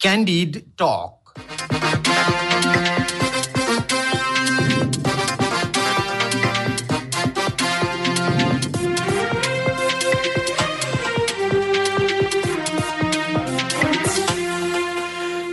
Candid Talk.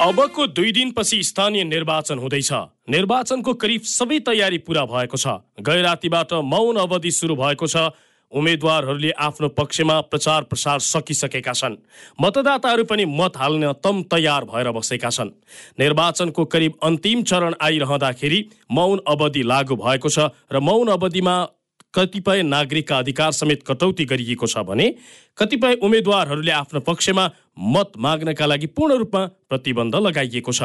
अबको दुई दिनपछि स्थानीय निर्वाचन हुँदैछ। निर्वाचनको करिब सबै तयारी पूरा भएको छ। गै रातिबाट मौन अवधि सुरु भएको छ। उम्मेद्वारहरूले आफ्नो पक्षमा प्रचार प्रसार सकिसकेका छन्। मतदाताहरू पनि मत हाल्न तम तयार भएर बसेका छन्। निर्वाचनको करिब अन्तिम चरण आइरहँदाखेरि मौन अवधि लागू भएको छ र मौन अवधिमा कतिपय नागरिकका अधिकार समेत कटौती गरिएको छ भने कतिपय उम्मेद्वारहरूले आफ्नो पक्षमा मत माग्नका लागि पूर्ण रूपमा प्रतिबन्ध लगाइएको छ।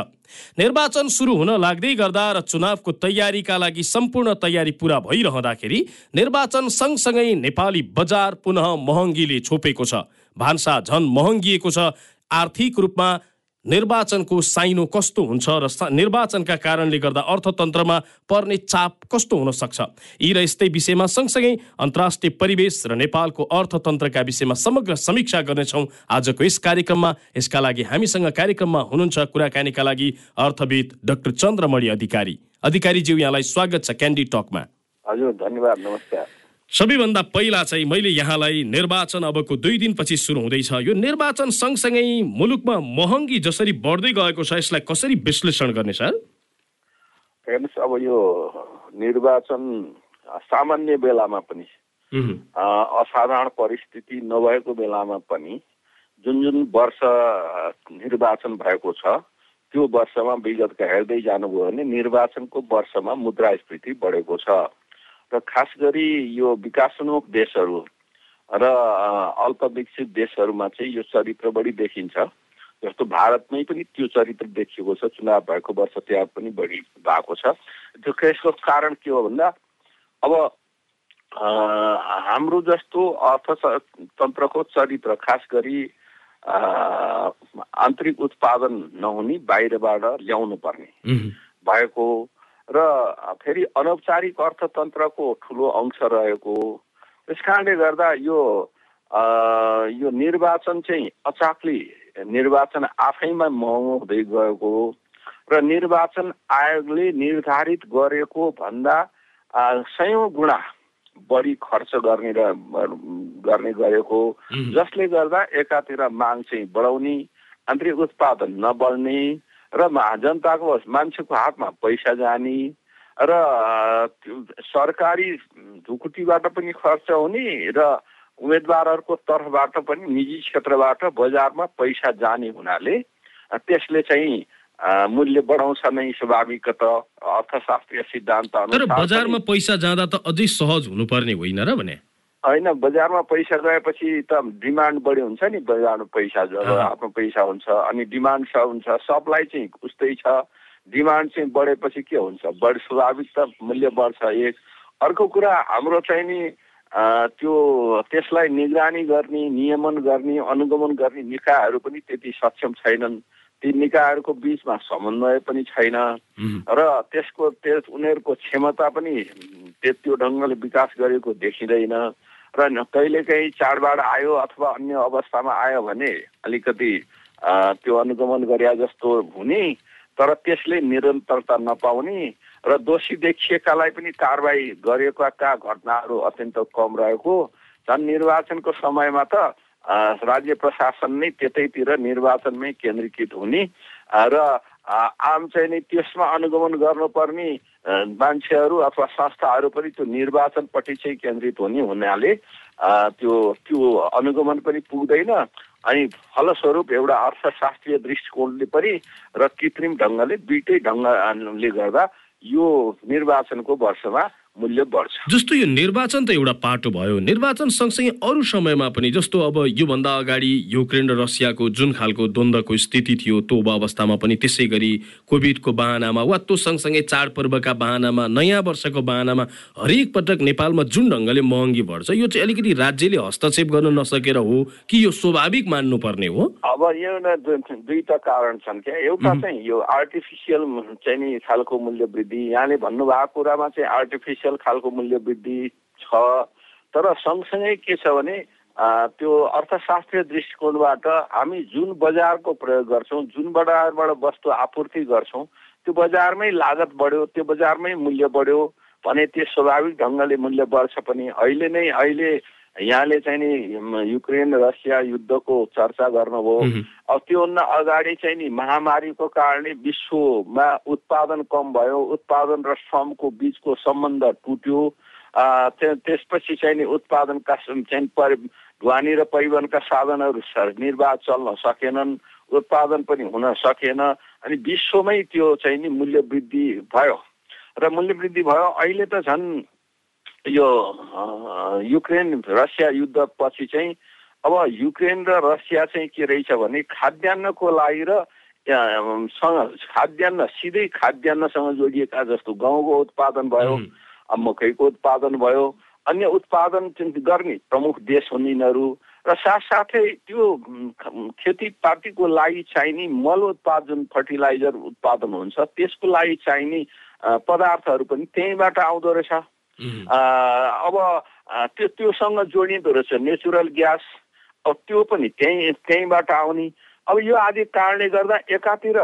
निर्वाचन सुरु हुन लाग्दै गर्दा र चुनावको तयारीका लागि सम्पूर्ण तयारी पूरा भइरहँदाखेरि निर्वाचन सँगसँगै नेपाली बजार पुनः महँगीले छोपेको छ। भान्सा झन महँगिएको छ। आर्थिक रूपमा निर्वाचनको साइनो कस्तो हुन्छ र निर्वाचनका कारणले गर्दा अर्थतन्त्रमा पर्ने चाप कस्तो हुन सक्छ? यी र यस्तै विषयमा सँगसँगै अन्तर्राष्ट्रिय परिवेश र नेपालको अर्थतन्त्रका विषयमा समग्र समीक्षा गर्नेछौँ आजको यस कार्यक्रममा। यसका लागि हामीसँग कार्यक्रममा हुनुहुन्छ कुराकानीका लागि अर्थविद डाक्टर चन्द्रमणि अधिकारी। अधिकारीज्यू यहाँलाई स्वागत छ क्यान्डी टकमा। हजुर धन्यवाद नमस्कार। सबैभन्दा पहिला चाहिँ मैले यहाँलाई निर्वाचन अबको दुई दिनपछि सुरु हुँदैछ। यो निर्वाचन सँगसँगै मुलुकमा महँगी जसरी बढ्दै गएको छ यसलाई कसरी विश्लेषण गर्ने सर? हेर्नुहोस् अब यो निर्वाचन सामान्य बेलामा पनि असाधारण परिस्थिति नभएको बेलामा पनि जुन जुन वर्ष निर्वाचन भएको छ त्यो वर्षमा विगतका हेर्दै जानुभयो भने निर्वाचनको वर्षमा मुद्रास्फीति बढेको छ। र खास गरी यो विकासोन्मुख देशहरू र अल्पविकसित देशहरूमा चाहिँ यो चरित्र बढी देखिन्छ। जस्तो भारतमै पनि त्यो चरित्र देखिएको छ चुनाव भएको वर्ष त्यहाँ पनि बढी भएको छ। त्यो यसको कारण के हो भन्दा अब हाम्रो जस्तो अर्थतन्त्रको चरित्र खास गरी आन्तरिक उत्पादन नहुने बाहिरबाट ल्याउनु पर्ने भएको र फेरि अनौपचारिक अर्थतन्त्रको ठुलो अंश रहेको। त्यस कारणले गर्दा यो यो निर्वाचन चाहिँ अचाक्ली निर्वाचन आफैमा महँगो हुँदै गएको र निर्वाचन आयोगले निर्धारित गरेको भन्दा सयौँ गुणा बढी खर्च गर्ने र गर्ने गरेको जसले गर्दा एकातिर माग चाहिँ बढाउने आन्तरिक उत्पादन नबढ्ने र जनताको मान्छेको हातमा पैसा जाने र सरकारी ढुकुटीबाट पनि खर्च हुने र उम्मेदवारहरूको तर्फबाट पनि निजी क्षेत्रबाट बजारमा पैसा जाने हुनाले त्यसले चाहिँ मूल्य बढाउँछ नै स्वाभाविक त अर्थशास्त्रीय सिद्धान्त बजारमा पैसा जाँदा त अझै सहज हुनुपर्ने होइन र भने? होइन बजारमा पैसा गएपछि त डिमान्ड बढी हुन्छ नि बजारमा पैसा जब आफ्नो पैसा हुन्छ अनि डिमान्ड छ हुन्छ सप्लाई चाहिँ उस्तै छ। डिमान्ड चाहिँ बढेपछि के हुन्छ? बढी स्वाभाविक त मूल्य बढ्छ एक। अर्को कुरा हाम्रो चाहिँ नि त्यो त्यसलाई निगरानी गर्ने नियमन गर्ने अनुगमन गर्ने निकायहरू पनि त्यति सक्षम छैनन्। ती निकायहरूको बिचमा समन्वय पनि छैन। र त्यसको त्यस उनीहरूको क्षमता पनि त्यो ढङ्गले विकास गरेको देखिँदैन। र कहिलेकाहीँ चाडबाड आयो अथवा अन्य अवस्थामा आयो भने अलिकति त्यो अनुगमन गरे जस्तो हुने तर त्यसले निरन्तरता नपाउने र दोषी देखिएकालाई पनि कारवाही गरेका घटनाहरू अत्यन्त कम रहेको झन् निर्वाचनको समयमा त राज्य प्रशासन नै त्यतैतिर निर्वाचनमै केन्द्रीकृत हुने र आम चाहिँ नि त्यसमा अनुगमन गर्नुपर्ने मान्छेहरू अथवा संस्थाहरू पनि त्यो निर्वाचनपट्टि चाहिँ केन्द्रित हुने हुनाले त्यो त्यो अनुगमन पनि पुग्दैन। अनि फलस्वरूप एउटा अर्थशास्त्रीय दृष्टिकोणले पनि र कृत्रिम ढङ्गले दुइटै ढङ्गले गर्दा यो निर्वाचनको वर्षमा मूल्य बढ्छ। जस्तो यो निर्वाचन त एउटा पाटो भयो। निर्वाचन सँगसँगै अरू समयमा पनि जस्तो अब योभन्दा अगाडि युक्रेन र रसियाको जुन खालको द्वन्द्वको स्थिति थियो त्यो अवस्थामा पनि त्यसै गरी कोभिडको बाहनामा वा त्यो सँगसँगै चाडपर्वका बाहनामा नयाँ वर्षको बाहनामा हरेक पटक नेपालमा जुन ढङ्गले महँगी बढ्छ यो चाहिँ अलिकति राज्यले हस्तक्षेप गर्न नसकेर हो कि यो स्वाभाविक मान्नुपर्ने हो? अब यो दुईटा कारण छन् क्या। एउटा चाहिँ यो आर्टिफिसियल चाहिँ नि खालको मूल्य वृद्धि। यहाँले भन्नुभएको कुरामा चाहिँ आर्टिफिसियल खालको मूल्य वृद्धि छ। तर सँगसँगै के छ भने त्यो अर्थशास्त्रीय दृष्टिकोणबाट हामी जुन बजारको प्रयोग गर्छौँ जुन बजारबाट वस्तु आपूर्ति गर्छौँ त्यो बजारमै लागत बढ्यो त्यो बजारमै मूल्य बढ्यो भने त्यो स्वाभाविक ढङ्गले मूल्य बढ्छ पनि। अहिले नै अहिले यहाँले चाहिँ नि युक्रेन रसिया युद्धको चर्चा गर्नुभयो। अब त्योभन्दा अगाडि चाहिँ नि महामारीको कारणले विश्वमा उत्पादन कम भयो उत्पादन र श्रमको बिचको सम्बन्ध टुट्यो। त्यसपछि चाहिँ नि उत्पादनका चाहिँ परि ढुवानी र परिवहनका साधनहरू निर्वाह चल्न सकेनन् उत्पादन पनि हुन सकेन अनि विश्वमै त्यो चाहिँ नि मूल्य वृद्धि भयो। र मूल्य वृद्धि भयो अहिले त झन् यो युक्रेन रसिया युद्ध पछि चाहिँ अब युक्रेन र रसिया चाहिँ के रहेछ भने खाद्यान्नको लागि र सँग खाद्यान्न सिधै खाद्यान्नसँग जोडिएका जस्तो गहुँको उत्पादन भयो मकैको उत्पादन भयो अन्य उत्पादन गर्ने प्रमुख देश हुन् यिनीहरू र साथसाथै त्यो खेतीपातीको लागि चाहिने मल उत्पादन फर्टिलाइजर उत्पादन हुन्छ त्यसको लागि चाहिने पदार्थहरू पनि त्यहीँबाट आउँदो रहेछ। अब त्यो त्योसँग जोडिँदो रहेछ नेचुरल ग्यास अब त्यो पनि त्यहीँ त्यहीँबाट आउने। अब यो आदि कारणले गर्दा एकातिर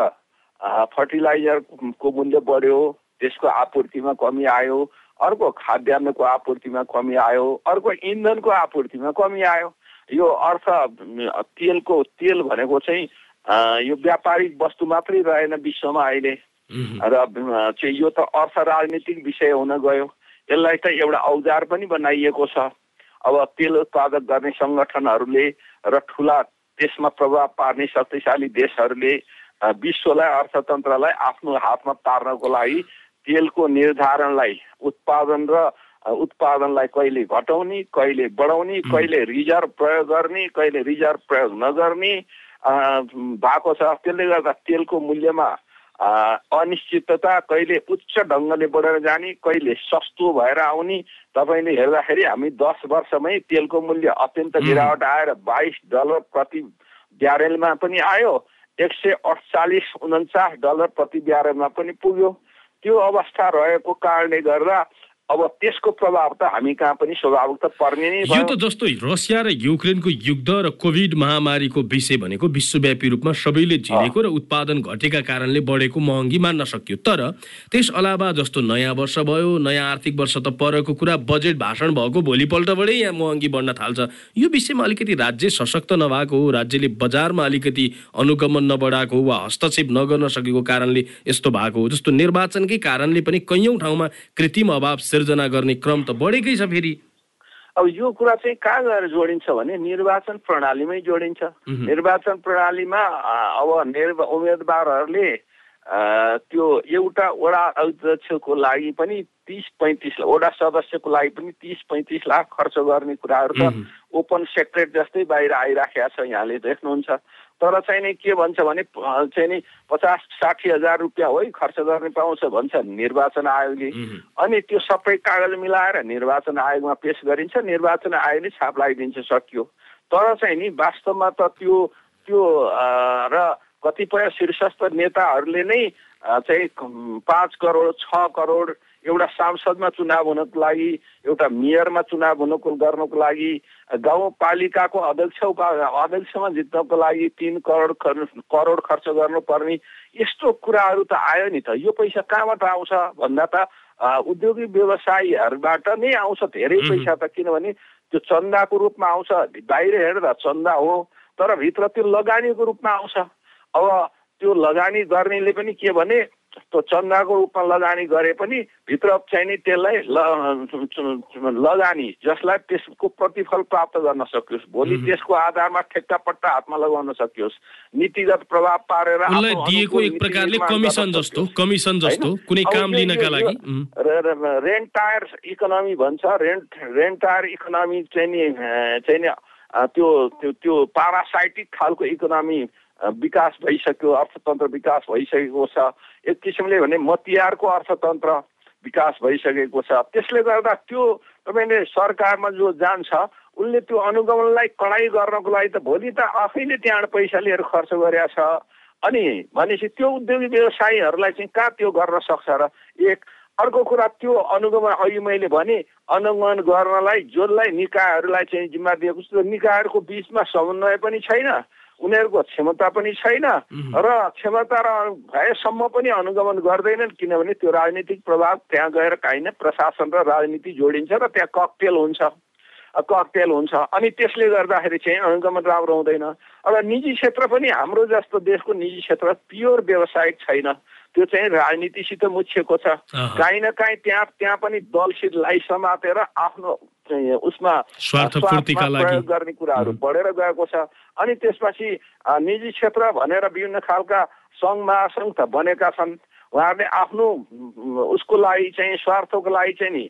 फर्टिलाइजरको मूल्य बढ्यो त्यसको आपूर्तिमा कमी आयो अर्को खाद्यान्नको आपूर्तिमा कमी आयो अर्को इन्धनको आपूर्तिमा कमी आयो। यो अर्थ तेलको तेल भनेको चाहिँ यो व्यापारिक वस्तु मात्रै रहेन विश्वमा अहिले। र चाहिँ यो त अर्थ राजनीतिक विषय हुन गयो। यसलाई त एउटा औजार पनि बनाइएको छ। अब तेल उत्पादक गर्ने सङ्गठनहरूले र ठुला त्यसमा प्रभाव पार्ने शक्तिशाली देशहरूले विश्वलाई अर्थतन्त्रलाई आफ्नो हातमा पार्नको लागि तेलको निर्धारणलाई उत्पादन र उत्पादनलाई कहिले घटाउने कहिले बढाउने कहिले रिजर्भ प्रयोग गर्ने कहिले रिजर्भ प्रयोग नगर्ने भएको छ। त्यसले गर्दा तेलको मूल्यमा अनिश्चितता कहिले उच्च ढङ्गले बढेर जाने कहिले सस्तो भएर आउने तपाईँले हेर्दाखेरि हामी दस वर्षमै तेलको मूल्य अत्यन्त गिरावट आएर बाइस डलर प्रति ब्यारेलमा पनि आयो एक सय अडचालिस उन्चास डलर प्रति ब्यारेलमा पनि पुग्यो। त्यो अवस्था रहेको कारणले गर्दा अब त्यसको प्रभाव त हामी कहाँ पनि स्वाभाविक त पर्ने नै यो त जस्तो रसिया र युक्रेनको युद्ध र कोभिड महामारीको विषय भनेको विश्वव्यापी रूपमा सबैले झिलेको र उत्पादन घटेका कारणले बढेको महँगी मान्न सकियो। तर त्यस अलावा जस्तो नयाँ वर्ष भयो नयाँ आर्थिक वर्ष त परको कुरा बजेट भाषण भएको भोलिपल्टबाटै यहाँ महँगी बढ्न थाल्छ। यो विषयमा अलिकति राज्य सशक्त नभएको हो राज्यले बजारमा अलिकति अनुगमन नबढाएको वा हस्तक्षेप नगर्न सकेको कारणले यस्तो भएको हो। जस्तो निर्वाचनकै कारणले पनि कैयौँ ठाउँमा कृत्रिम अभाव सिर्जना गर्ने क्रम त बढेकै छ फेरि। अब यो कुरा चाहिँ कहाँ गएर जोडिन्छ भने निर्वाचन प्रणालीमै जोडिन्छ। निर्वाचन प्रणालीमा अब निर् उम्मेदवारहरूले त्यो एउटा वडा अध्यक्षको लागि पनि तिस पैँतिस वडा सदस्यको लागि पनि तिस पैँतिस लाख खर्च गर्ने कुराहरू त ओपन सेक्रेट जस्तै बाहिर आइराखेका छ यहाँले देख्नुहुन्छ। तर चाहिँ नि के भन्छ भने चाहिँ नि पचास साठी हजार रुपियाँ हो खर्च गर्ने पाउँछ भन्छ निर्वाचन आयोगले। अनि त्यो सबै कागज मिलाएर निर्वाचन आयोगमा पेस गरिन्छ निर्वाचन आयोगले छाप लगाइदिन्छ सकियो। तर चाहिँ नि वास्तवमा त त्यो त्यो र कतिपय शीर्षस्थ नेताहरूले नै चाहिँ पाँच करोड छ करोड एउटा सांसदमा चुनाव हुनको लागि एउटा मेयरमा चुनाव हुनको गर्नको लागि गाउँपालिकाको अध्यक्ष अध्यक्षमा जित्नको लागि तिन करोड करोड खर्च गर्नुपर्ने यस्तो कुराहरू त आयो नि त। यो पैसा कहाँबाट आउँछ भन्दा त उद्योगिक व्यवसायीहरूबाट नै आउँछ धेरै पैसा त किनभने त्यो चन्दाको रूपमा आउँछ। बाहिर हेर्दा चन्दा हो तर भित्र त्यो लगानीको रूपमा आउँछ। अब त्यो लगानी गर्नेले पनि के भने त्यो चन्दाको रूपमा लगानी गरे पनि भित्र चाहिँ नि त्यसलाई लगानी जसलाई त्यसको प्रतिफल प्राप्त गर्न सकियोस्। भोलि त्यसको आधारमा ठेक्कापट्टा हातमा लगाउन सकियोस्। नीतिगत प्रभाव पारेर दिएको एक प्रकारले कमिसन जस्तो कमिसन जस्तो कुनै काम लिनका लागि रेन्ट टायर इकोनोमी भन्छ। रेन्ट रेन्ट टायर इकोनोमी चाहिँ नि चाहिँ नि त्यो त्यो पारासाइटिक खालको इकोनोमी विकास भइसक्यो अर्थतन्त्र विकास भइसकेको छ। एक किसिमले भने मतियारको अर्थतन्त्र विकास भइसकेको छ। त्यसले गर्दा त्यो तपाईँले सरकारमा जो जान्छ उसले त्यो अनुगमनलाई कडाइ गर्नको लागि त भोलि त आफैले त्यहाँबाट पैसा लिएर खर्च गरेका छ। अनि भनेपछि त्यो उद्योगी व्यवसायीहरूलाई चाहिँ कहाँ त्यो गर्न सक्छ र एक अर्को कुरा त्यो अनुगमन अघि मैले भने अनुगमन गर्नलाई जसलाई निकायहरूलाई चाहिँ जिम्मा दिएको छ निकायहरूको बिचमा समन्वय पनि छैन। उनीहरूको क्षमता पनि छैन र क्षमता र भएसम्म पनि अनुगमन गर्दैनन् किनभने त्यो राजनीतिक प्रभाव त्यहाँ गएर काहीँ न प्रशासन र राजनीति जोडिन्छ र त्यहाँ ककटेल हुन्छ। ककटेल हुन्छ। अनि त्यसले गर्दाखेरि चाहिँ अनुगमन राम्रो हुँदैन। अब निजी क्षेत्र पनि हाम्रो जस्तो देशको निजी क्षेत्र प्योर व्यवसायिक छैन। त्यो चाहिँ राजनीतिसित मुछिएको छ। काहीँ न काहीँ त्यहाँ त्यहाँ पनि दलसितलाई समातेर आफ्नो उसमा स्वार्थ प्रयोग गर्ने कुराहरू बढेर गएको छ। अनि त्यसपछि निजी क्षेत्र भनेर विभिन्न खालका सङ्घ महासङ्घ त बनेका छन्। उहाँहरूले आफ्नो उसको लागि चाहिँ स्वार्थको लागि चाहिँ नि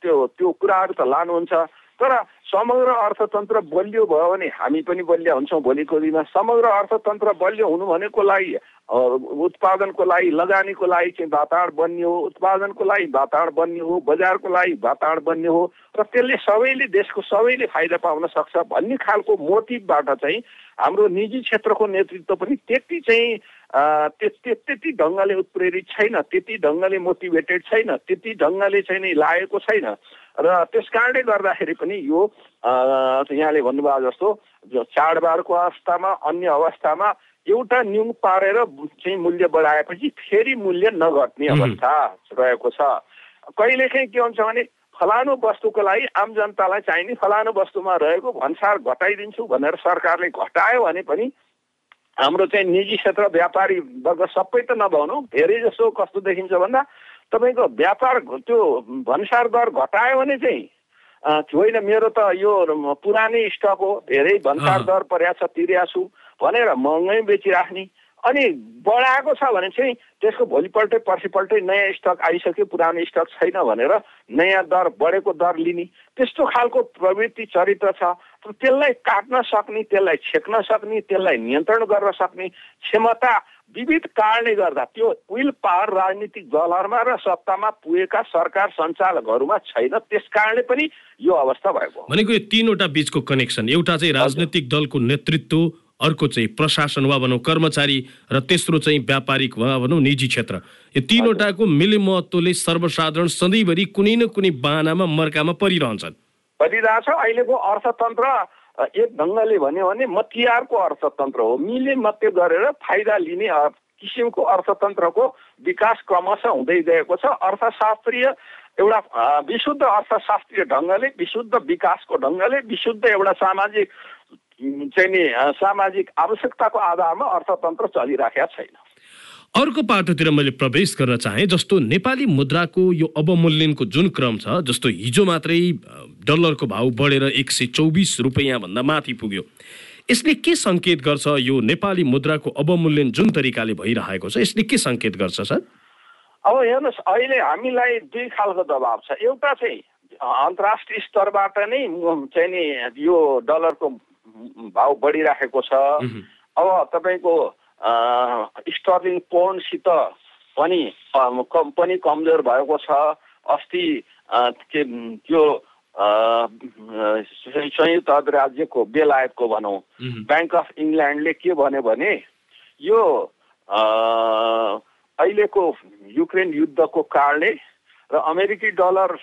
त्यो त्यो कुराहरू त लानुहुन्छ। तर समग्र अर्थतन्त्र बलियो भयो भने हामी पनि बलिया हुन्छौँ भोलिको दिनमा। समग्र अर्थतन्त्र बलियो हुनु भनेको लागि उत्पादनको लागि लगानीको लागि चाहिँ वातावरण बन्ने हो उत्पादनको लागि वातावरण बन्ने हो बजारको लागि वातावरण बन्ने हो। र त्यसले सबैले देशको सबैले फाइदा पाउन सक्छ भन्ने खालको मोटिभबाट चाहिँ हाम्रो निजी क्षेत्रको नेतृत्व पनि त्यति चाहिँ त्यति ढङ्गले उत्प्रेरित छैन त्यति ढङ्गले मोटिभेटेड छैन त्यति ढङ्गले चाहिँ नि लागेको छैन। र त्यस कारणले गर्दाखेरि पनि यो यहाँले भन्नुभयो जस्तो चाडबाडको अवस्थामा अन्य अवस्थामा एउटा न्युङ पारेर चाहिँ मूल्य बढाएपछि फेरि मूल्य नघट्ने अवस्था रहेको छ। कहिलेकाहीँ के हुन्छ भने फलानु वस्तुको लागि आम जनतालाई चाहिने फलानु वस्तुमा रहेको भन्सार घटाइदिन्छु भनेर सरकारले घटायो भने पनि हाम्रो चाहिँ निजी क्षेत्र व्यापारी वर्ग सबै त नभनौँ धेरै जसो कस्तो देखिन्छ भन्दा तपाईँको व्यापार त्यो भन्सार दर घटायो भने चाहिँ होइन मेरो त यो पुरानै स्टक हो धेरै भन्सार दर परेको छ तिर्या छु भनेर महँगै बेचिराख्ने। अनि बढाएको छ भने चाहिँ त्यसको भोलिपल्टै पर्सिपल्टै नयाँ स्टक आइसक्यो पुरानो स्टक छैन भनेर नयाँ दर बढेको दर लिने। त्यस्तो खालको प्रवृत्ति चरित्र छ। त्यसलाई काट्न सक्ने त्यसलाई छेक्न सक्ने त्यसलाई नियन्त्रण गर्न सक्ने क्षमता विविध कारणले गर्दा त्यो विल पावर राजनीतिक दलहरूमा र सत्तामा पुगेका सरकार सञ्चालकहरूमा छैन। त्यस कारणले पनि यो अवस्था भएको भनेको यो तिनवटा बिचको कनेक्सन एउटा चाहिँ राजनैतिक दलको नेतृत्व अर्को चाहिँ प्रशासन वा भनौँ कर्मचारी र तेस्रो चाहिँ व्यापारिक वा भनौँ निजी क्षेत्र। यो तिनवटाको मिलिमहत्वले सर्वसाधारण सधैँभरि कुनै न कुनै बाहनामा मर्कामा परिरहन्छन्। परिरहेछ। अहिलेको अर्थतन्त्र एक ढङ्गले भन्यो भने मतियारको अर्थतन्त्र हो। मिले मत्य गरेर फाइदा लिने किसिमको अर्थतन्त्रको विकास क्रमशः हुँदै गएको छ। अर्थशास्त्रीय एउटा विशुद्ध अर्थशास्त्रीय ढङ्गले विशुद्ध विकासको ढङ्गले विशुद्ध एउटा सामाजिक चाहिँ नि सामाजिक आवश्यकताको आधारमा अर्थतन्त्र चलिराखेका छैन। अर्को पाटोतिर मैले प्रवेश गर्न चाहेँ जस्तो नेपाली मुद्राको यो अवमूल्यनको जुन क्रम छ जस्तो हिजो मात्रै डलरको भाउ बढेर एक सय चौबिस रुपियाँभन्दा माथि पुग्यो। यसले के सङ्केत गर्छ यो नेपाली मुद्राको अवमूल्यन जुन तरिकाले भइरहेको छ यसले के सङ्केत गर्छ सर? अब हेर्नुहोस् अहिले हामीलाई दुई खालको दबाब छ। एउटा चाहिँ अन्तर्राष्ट्रिय स्तरबाट नै चाहिँ नि यो डलरको भाउ बढिराखेको छ। अब तपाईँको स्टर्लिङ पोन्डसित पनि पनि कमजोर भएको छ। अस्ति के त्यो संयुक्त अरब राज्यको बेलायतको भनौँ। ब्याङ्क अफ इङ्ल्यान्डले के भन्यो भने यो अहिलेको युक्रेन युद्धको कारणले र अमेरिकी डलर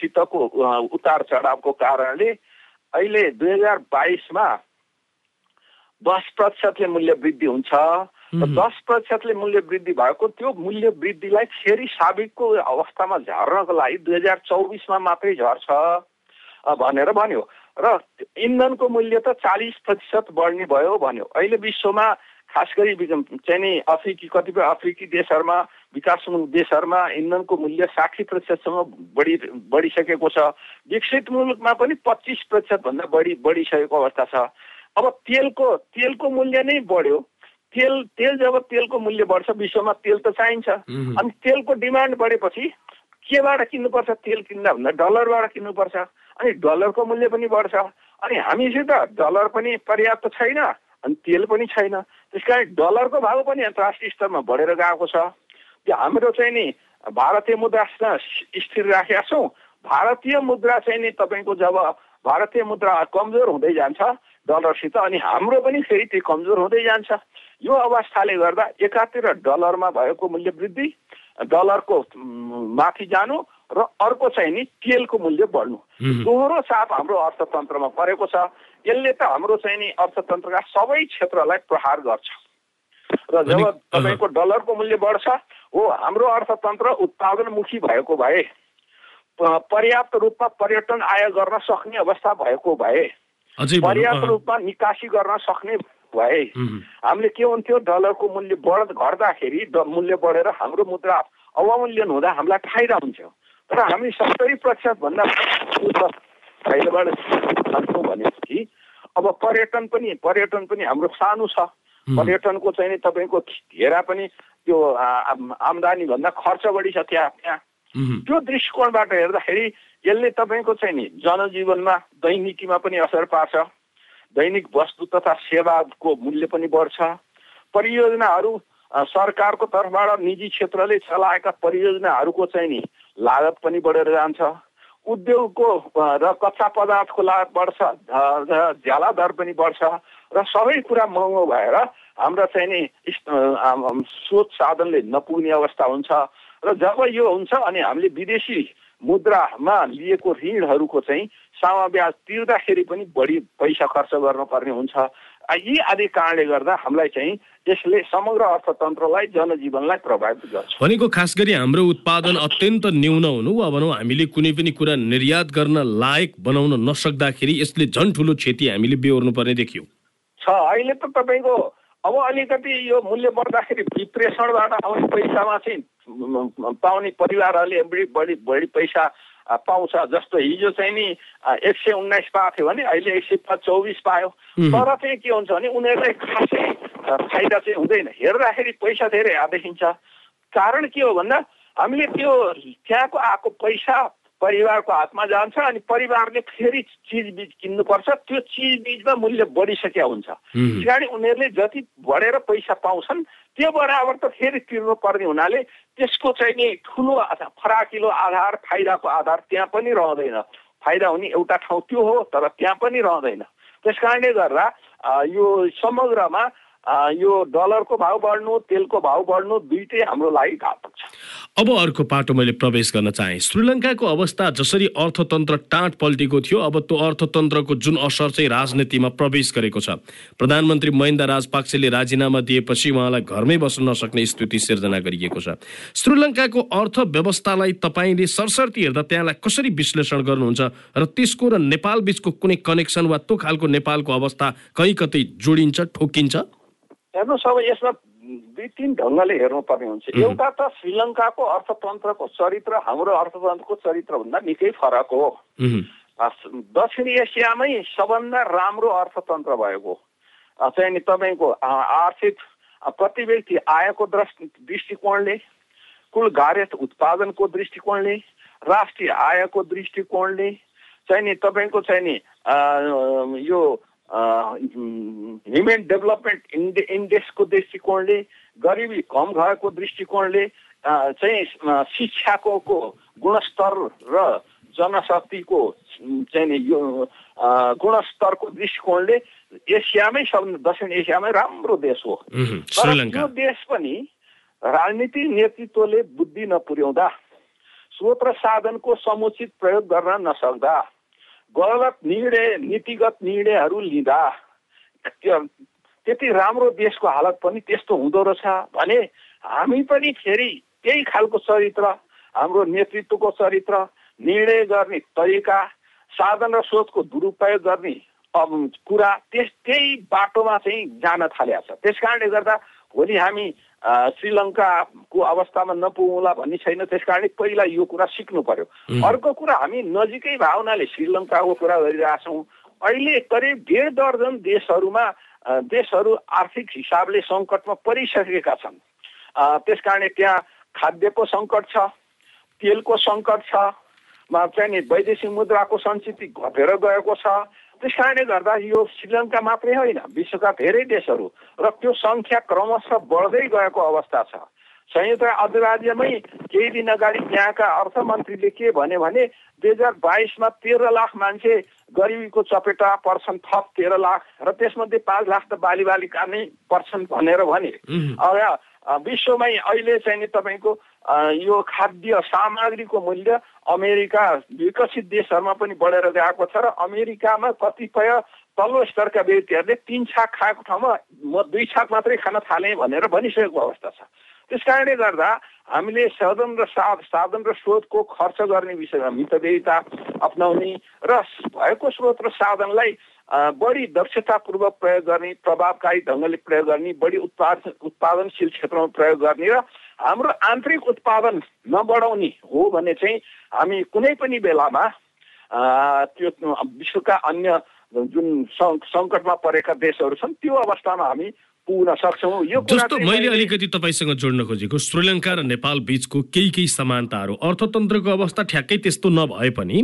सितको उतार चढावको कारणले अहिले दुई हजार बाइसमा दस प्रतिशतले मूल्य वृद्धि हुन्छ। दस प्रतिशतले मूल्य वृद्धि भएको त्यो मूल्य वृद्धिलाई फेरि साबिकको अवस्थामा झर्नको लागि दुई हजार चौबिसमा मात्रै झर्छ भनेर भन्यो। र इन्धनको मूल्य त चालिस प्रतिशत बढ्ने भयो भन्यो। अहिले विश्वमा खास गरी चाहिँ नि अफ्रिकी कतिपय अफ्रिकी देशहरूमा विकासमुख देशहरूमा इन्धनको मूल्य साठी प्रतिशतसम्म बढी बढिसकेको छ। विकसित मुलुकमा पनि पच्चिस प्रतिशतभन्दा बढी बढिसकेको अवस्था छ। अब तेलको तेलको मूल्य नै बढ्यो। तेल तेल जब तेलको मूल्य बढ्छ विश्वमा तेल त चाहिन्छ। अनि तेलको डिमान्ड बढेपछि केबाट किन्नुपर्छ तेल किन्दा भन्दा डलरबाट किन्नुपर्छ अनि डलरको मूल्य पनि बढ्छ। अनि हामीसित डलर पनि पर्याप्त छैन अनि तेल पनि छैन। त्यस कारण डलरको भाउ पनि अन्तर्राष्ट्रिय स्तरमा बढेर गएको छ। त्यो हाम्रो चाहिँ नि भारतीय मुद्रा स्थिर राखेका छौँ। भारतीय मुद्रा चाहिँ नि तपाईँको जब भारतीय मुद्रा कमजोर हुँदै जान्छ डलरसित अनि हाम्रो पनि फेरि त्यो कमजोर हुँदै जान्छ। यो अवस्थाले गर्दा एकातिर डलरमा भएको मूल्य वृद्धि डलरको माथि जानु र अर्को चाहिँ नि तेलको मूल्य बढ्नु। दोहोरो साप हाम्रो अर्थतन्त्रमा परेको छ। यसले त हाम्रो चाहिँ नि अर्थतन्त्रका सबै क्षेत्रलाई प्रहार गर्छ। र जब तपाईँको डलरको मूल्य बढ्छ हो हाम्रो अर्थतन्त्र उत्पादनमुखी भएको भए पर्याप्त रूपमा पर्यटन आय गर्न सक्ने अवस्था भएको भए पर्याप्त रूपमा निकासी गर्न सक्ने भए। हामीले के हुन्थ्यो? डलरको मूल्य बढ घट्दाखेरि मूल्य बढेर हाम्रो मुद्रा अवमूल्यन हुँदा हामीलाई फाइदा हुन्थ्यो। तर हामी सत्तरी प्रतिशतभन्दा फाइदाबाट भनेपछि अब पर्यटन पनि पर्यटन पनि हाम्रो सानो छ। पर्यटनको चाहिँ नि तपाईँको घेरा पनि त्यो आमदानी भन्दा खर्च बढी छ त्यहाँ। त्यहाँ त्यो दृष्टिकोणबाट हेर्दाखेरि यसले तपाईँको चाहिँ नि जनजीवनमा दैनिकीमा पनि असर पार्छ। दैनिक वस्तु तथा सेवाको मूल्य पनि बढ्छ। परियोजनाहरू सरकारको तर्फबाट निजी क्षेत्रले चलाएका परियोजनाहरूको चाहिँ नि लागत पनि बढेर जान्छ। उद्योगको र कच्चा पदार्थको लागत बढ्छ ज्याला दर पनि बढ्छ र सबै कुरा महँगो भएर हाम्रा चाहिँ नि स्रोत साधनले नपुग्ने अवस्था हुन्छ। र जब यो हुन्छ अनि हामीले विदेशी मुद्रामा लिएको ऋणहरूको चाहिँ समाब्याज तिर्दाखेरि पनि बढी पैसा खर्च गर्नुपर्ने हुन्छ। यी आदि कारणले गर्दा हामीलाई चाहिँ यसले समग्र अर्थतन्त्रलाई जनजीवनलाई प्रभावित गर्छ। भनेको खास गरी हाम्रो उत्पादन अत्यन्त न्यून हुनु वा भनौँ हामीले कुनै पनि कुरा निर्यात गर्न लायक बनाउन नसक्दाखेरि यसले झन् ठुलो क्षति हामीले बेहोर्नु पर्ने देखियो। छ अहिले त तपाईँको अब अलिकति यो मूल्य बढ्दाखेरि विप्रेषणबाट आउने पैसामा चाहिँ पाउने परिवारहरूले बढी बढी बढी पैसा पाउँछ। जस्तो हिजो चाहिँ नि एक सय उन्नाइस पाएको थियो भने अहिले एक सय चौबिस पायो। तर चाहिँ के हुन्छ भने उनीहरूलाई खासै फाइदा चाहिँ हुँदैन। हेर्दाखेरि पैसा धेरै देखिन्छ कारण के हो भन्दा हामीले त्यो त्यहाँको आएको पैसा परिवारको हातमा जान्छ अनि परिवारले फेरि चिजबिज किन्नुपर्छ। त्यो चिजबिजमा मूल्य बढिसकेका हुन्छ। त्यस कारण उनीहरूले जति बढेर पैसा पाउँछन् त्यो बराबर त फेरि तिर्नु पर्ने हुनाले त्यसको चाहिँ नि ठुलो फराकिलो आधार फाइदाको आधार त्यहाँ पनि रहँदैन। फाइदा हुने एउटा ठाउँ त्यो हो तर त्यहाँ पनि रहँदैन। त्यस कारणले गर्दा यो समग्रमा यो डलरको भाउ बढ्नु तेलको भाउ बढ्नु दुइटै हाम्रो लागि घातक छ। अब अर्को पाटो मैले प्रवेश गर्न चाहेँ। श्रीलङ्काको अवस्था जसरी अर्थतन्त्र टाँट पल्टेको थियो अब त्यो अर्थतन्त्रको जुन असर चाहिँ राजनीतिमा प्रवेश गरेको छ। प्रधानमन्त्री महेन्द्र राजपाक्सेले राजीनामा दिएपछि उहाँलाई घरमै बस्न नसक्ने स्थिति सिर्जना गरिएको छ। श्रीलङ्काको अर्थव्यवस्थालाई तपाईँले सरसर्ती हेर्दा त्यहाँलाई कसरी विश्लेषण गर्नुहुन्छ र त्यसको र नेपाल बिचको कुनै कनेक्सन वा त्यो खालको नेपालको अवस्था कहीँ कतै जोडिन्छ ठोकिन्छ? हेर्नुहोस् अब यसमा दुई तिन ढङ्गले हेर्नुपर्ने हुन्छ। एउटा त श्रीलङ्काको अर्थतन्त्रको चरित्र हाम्रो अर्थतन्त्रको चरित्रभन्दा निकै फरक हो। दक्षिण एसियामै सबभन्दा राम्रो अर्थतन्त्र भएको। चाहिँ नि तपाईँको आर्थिक प्रति व्यक्ति आयको दृष्टिकोणले कुल गार्हस्थ उत्पादनको दृष्टिकोणले राष्ट्रिय आयको दृष्टिकोणले चाहिँ नि तपाईँको चाहिँ नि यो ह्युमेन डेभलपमेन्ट इन्डे इन्डेक्सको दृष्टिकोणले गरिबी कम भएको दृष्टिकोणले चाहिँ शिक्षाको गुणस्तर र जनशक्तिको चाहिँ यो गुणस्तरको दृष्टिकोणले एसियामै सब दक्षिण एसियामै राम्रो देश हो। तर त्यो देश पनि राजनीतिक नेतृत्वले बुद्धि नपुर्याउँदा स्रोत र साधनको समुचित प्रयोग गर्न नसक्दा गलत निर्णय नीतिगत निर्णयहरू लिँदा त्यति राम्रो देशको हालत पनि त्यस्तो हुँदो रहेछ भने हामी पनि फेरि त्यही खालको चरित्र हाम्रो नेतृत्वको चरित्र निर्णय गर्ने तरिका साधन र स्रोतको दुरुपयोग गर्ने कुरा त्यस त्यही बाटोमा चाहिँ जान थालेको छ। त्यस कारणले गर्दा भोलि हामी श्रीलङ्काको अवस्थामा नपुगौँला भन्ने छैन त्यस कारणले पहिला यो कुरा सिक्नु पर्यो। अर्को कुरा हामी नजिकै भावनाले श्रीलङ्काको कुरा गरिरहेछौँ। अहिले करिब डेढ दर्जन देशहरूमा देशहरू आर्थिक हिसाबले सङ्कटमा परिसकेका छन्। त्यस कारणले त्यहाँ खाद्यको सङ्कट छ तेलको सङ्कट छ चाहिँ वैदेशिक मुद्राको सञ्चित घटेर गएको छ त्यस कारणले गर्दा यो श्रीलङ्का मात्रै होइन विश्वका धेरै देशहरू र त्यो सङ्ख्या क्रमशः बढ्दै गएको अवस्था छ। संयुक्त अधिराज्यमै केही दिन अगाडि त्यहाँका अर्थमन्त्रीले के भने भने दुई हजार बाइसमा तेह्र लाख मान्छे गरिबीको चपेटा पर्छन् थप तेह्र लाख र त्यसमध्ये पाँच लाख त बाली बालिका नै पर्छन् भनेर भने। विश्वमै अहिले चाहिँ नि तपाईँको यो खाद्य सामग्रीको मूल्य अमेरिका विकसित देशहरूमा पनि बढेर गएको छ र अमेरिकामा कतिपय तल्लो स्तरका व्यक्तिहरूले तिन छाक खाएको ठाउँमा म दुई छाक मात्रै खान थालेँ भनेर भनिसकेको अवस्था छ। त्यस कारणले गर्दा हामीले साधन र साध साधन र स्रोतको खर्च गर्ने विषयमा मितव्ययिता अप्नाउने र भएको स्रोत र साधनलाई बढी दक्षतापूर्वक प्रयोग गर्ने प्रभावकारी ढङ्गले प्रयोग गर्ने बढी उत्पादन उत्पादनशील क्षेत्रमा प्रयोग गर्ने र हाम्रो आन्तरिक उत्पादन नबढाउने हो भने चाहिँ हामी कुनै पनि बेलामा त्यो विश्वका अन्य जुन सङ्कटमा परेका देशहरू छन् त्यो अवस्थामा हामी पुग्न सक्छौँ। यो जस्तो मैले अलिकति तपाईँसँग जोड्न खोजेको श्रीलङ्का र नेपाल बिचको केही केही समानताहरू अर्थतन्त्रको अवस्था ठ्याक्कै त्यस्तो नभए पनि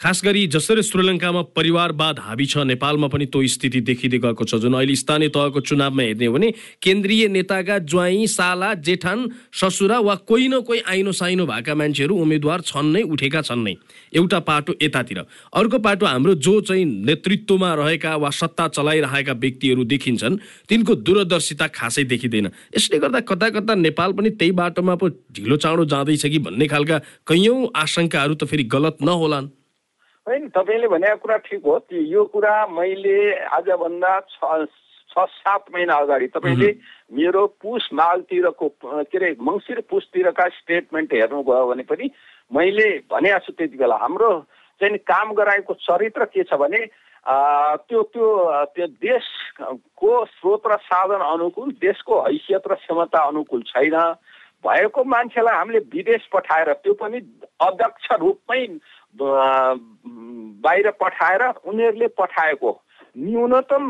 खास गरी जसरी श्रीलङ्कामा परिवारवाद हाबी छ नेपालमा पनि त्यो स्थिति देखिँदै गएको छ। जुन अहिले स्थानीय तहको चुनावमा हेर्ने हो भने केन्द्रीय नेताका ज्वाइँ साला जेठान ससुरा वा कोही न कोही आइनो साइनो भएका मान्छेहरू उम्मेद्वार छन् नै उठेका छन् नै। एउटा पाटो यतातिर। अर्को पाटो हाम्रो जो चाहिँ नेतृत्वमा रहेका वा सत्ता चलाइरहेका व्यक्तिहरू देखिन्छन् तिनको दूर दूरदर्शिता खासै देखिँदैन। यसले गर्दा कता कता नेपाल पनि त्यही बाटोमा पो ढिलो चाँडो जाँदैछ कि भन्ने खालका कैयौँ आशंकाहरू त फेरि गलत नहोलान्। होइन तपाईँले भनेको कुरा ठिक हो। यो कुरा मैले आजभन्दा छ छ सात महिना अगाडि तपाईँले मेरो पुस मालतिरको के अरे मङ्सिर पुसतिरका स्टेटमेन्ट हेर्नुभयो भने पनि मैले भनेको छु त्यति बेला। हाम्रो चाहिँ काम गराएको चरित्र के छ भने त्यो त्यो त्यो देशको स्रोत र साधन अनुकूल देशको हैसियत र क्षमता अनुकूल छैन। भएको मान्छेलाई हामीले विदेश पठाएर त्यो पनि अध्यक्ष रूपमै बाहिर पठाएर उनीहरूले पठाएको न्यूनतम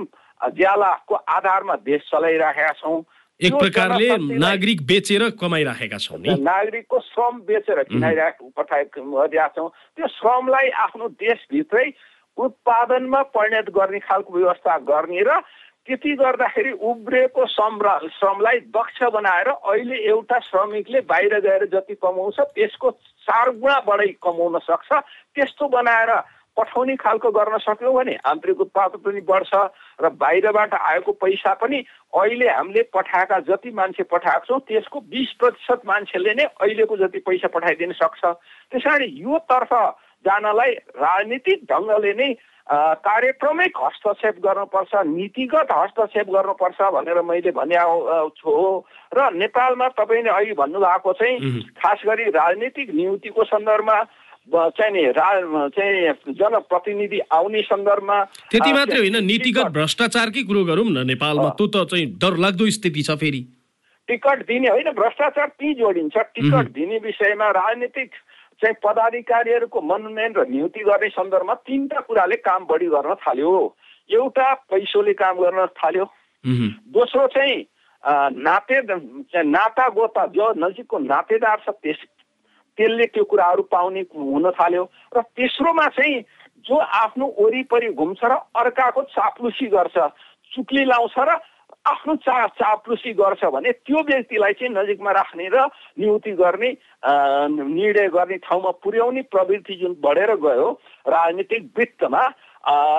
ज्यालाको आधारमा देश चलाइराखेका छौँ। एक प्रकारले नागरिक बेचेर कमाइराखेका छौँ नि। नागरिकको श्रम बेचेर किनाइरहेको पठाइरहेका छौँ। त्यो श्रमलाई आफ्नो देशभित्रै उत्पादनमा परिणत गर्ने खालको व्यवस्था गर्ने र त्यति गर्दाखेरि उब्रिएको श्रम श्रमलाई दक्ष बनाएर अहिले एउटा श्रमिकले बाहिर गएर जति कमाउँछ त्यसको चार गुणा बढी कमाउन सक्छ। त्यस्तो बनाएर पठाउने खालको गर्न सक्यौँ भने आन्तरिक उत्पादन पनि बढ्छ र बाहिरबाट आएको पैसा पनि अहिले हामीले पठाएका जति मान्छे पठाएको छौँ त्यसको बिस प्रतिशत मान्छेले नै अहिलेको जति पैसा पठाइदिन सक्छ। त्यस यो तर्फ जानलाई राजनीतिक ढङ्गले नै कार्यक्रमिक हस्तक्षेप गर्नुपर्छ नीतिगत हस्तक्षेप गर्नुपर्छ भनेर मैले भने छु। र नेपालमा तपाईँले अहिले भन्नुभएको चाहिँ खास गरी राजनीतिक नियुक्तिको सन्दर्भमा चाहिँ नि चाहिँ जनप्रतिनिधि आउने सन्दर्भमा त्यति मात्रै होइन नीतिगत भ्रष्टाचारकै कुरो गरौँ न नेपालमा त्यो त चाहिँ डरलाग्दो स्थिति छ फेरि। टिकट दिने होइन भ्रष्टाचार ती जोडिन्छ। टिकट दिने विषयमा राजनीतिक चाहिँ पदाधिकारीहरूको मनोनयन र नियुक्ति गर्ने सन्दर्भमा तिनवटा कुराले काम बढी गर्न थाल्यो। एउटा पैसोले काम गर्न थाल्यो। दोस्रो चाहिँ नाते नाता गोता जो नजिकको नातेदार छ त्यस त्यसले त्यो कुराहरू पाउने हुन थाल्यो। र तेस्रोमा चाहिँ जो आफ्नो वरिपरि घुम्छ र अर्काको चाप्लुसी गर्छ चुक्ली लाउँछ र आफ्नो चा चाप्लुसी गर्छ भने त्यो व्यक्तिलाई चाहिँ नजिकमा राख्ने र नियुक्ति गर्ने निर्णय गर्ने ठाउँमा पुर्याउने प्रवृत्ति जुन बढेर गयो राजनीतिक वृत्तमा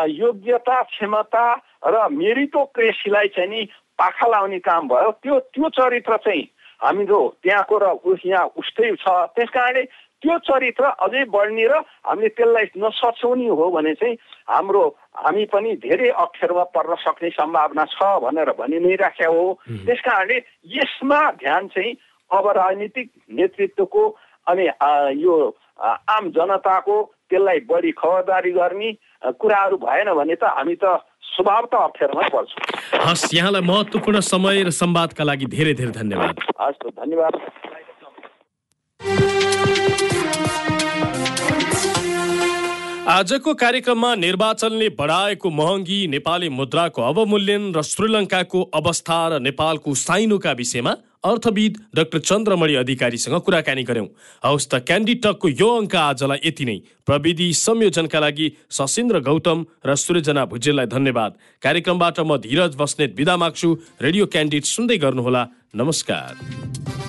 योग्यता क्षमता र मेरिटोक्रेसीलाई चाहिँ नि पाखा लाउने काम भयो। त्यो त्यो चरित्र चाहिँ हाम्रो त्यहाँको र यहाँ उस्तै छ। त्यस कारणले त्यो चरित्र अझै बढ्ने र हामीले त्यसलाई नसच्याउने हो भने चाहिँ हाम्रो हामी पनि धेरै अप्ठ्यारोमा पर्न सक्ने सम्भावना छ भनेर भनि नै राखेका हो। त्यस कारणले यसमा ध्यान चाहिँ अब राजनीतिक नेतृत्वको अनि यो आम जनताको त्यसलाई बढी खबरदारी गर्ने कुराहरू भएन भने त हामी त स्वभाव त अप्ठ्यारोमै पर्छु। हस् यहाँलाई महत्त्वपूर्ण समय र संवादका लागि धेरै धेरै धन्यवाद। हस् धन्यवाद। आजको कार्यक्रममा निर्वाचनले बढाएको महँगी नेपाली मुद्राको अवमूल्यन र श्रीलङ्काको अवस्था र नेपालको साइनोका विषयमा अर्थविद डाक्टर चन्द्रमणि अधिकारीसँग कुराकानी गर्यौं हवस् त क्यान्डी टकको यो अङ्क आजलाई यति नै। प्रविधि संयोजनका लागि सशिन्द्र गौतम र सृजना भुजेललाई धन्यवाद। कार्यक्रमबाट म धीरज बस्नेत विदा माग्छु। रेडियो क्यान्डिड सुन्दै गर्नुहोला। नमस्कार।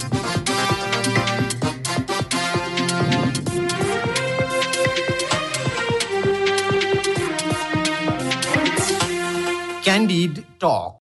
Candid Talk.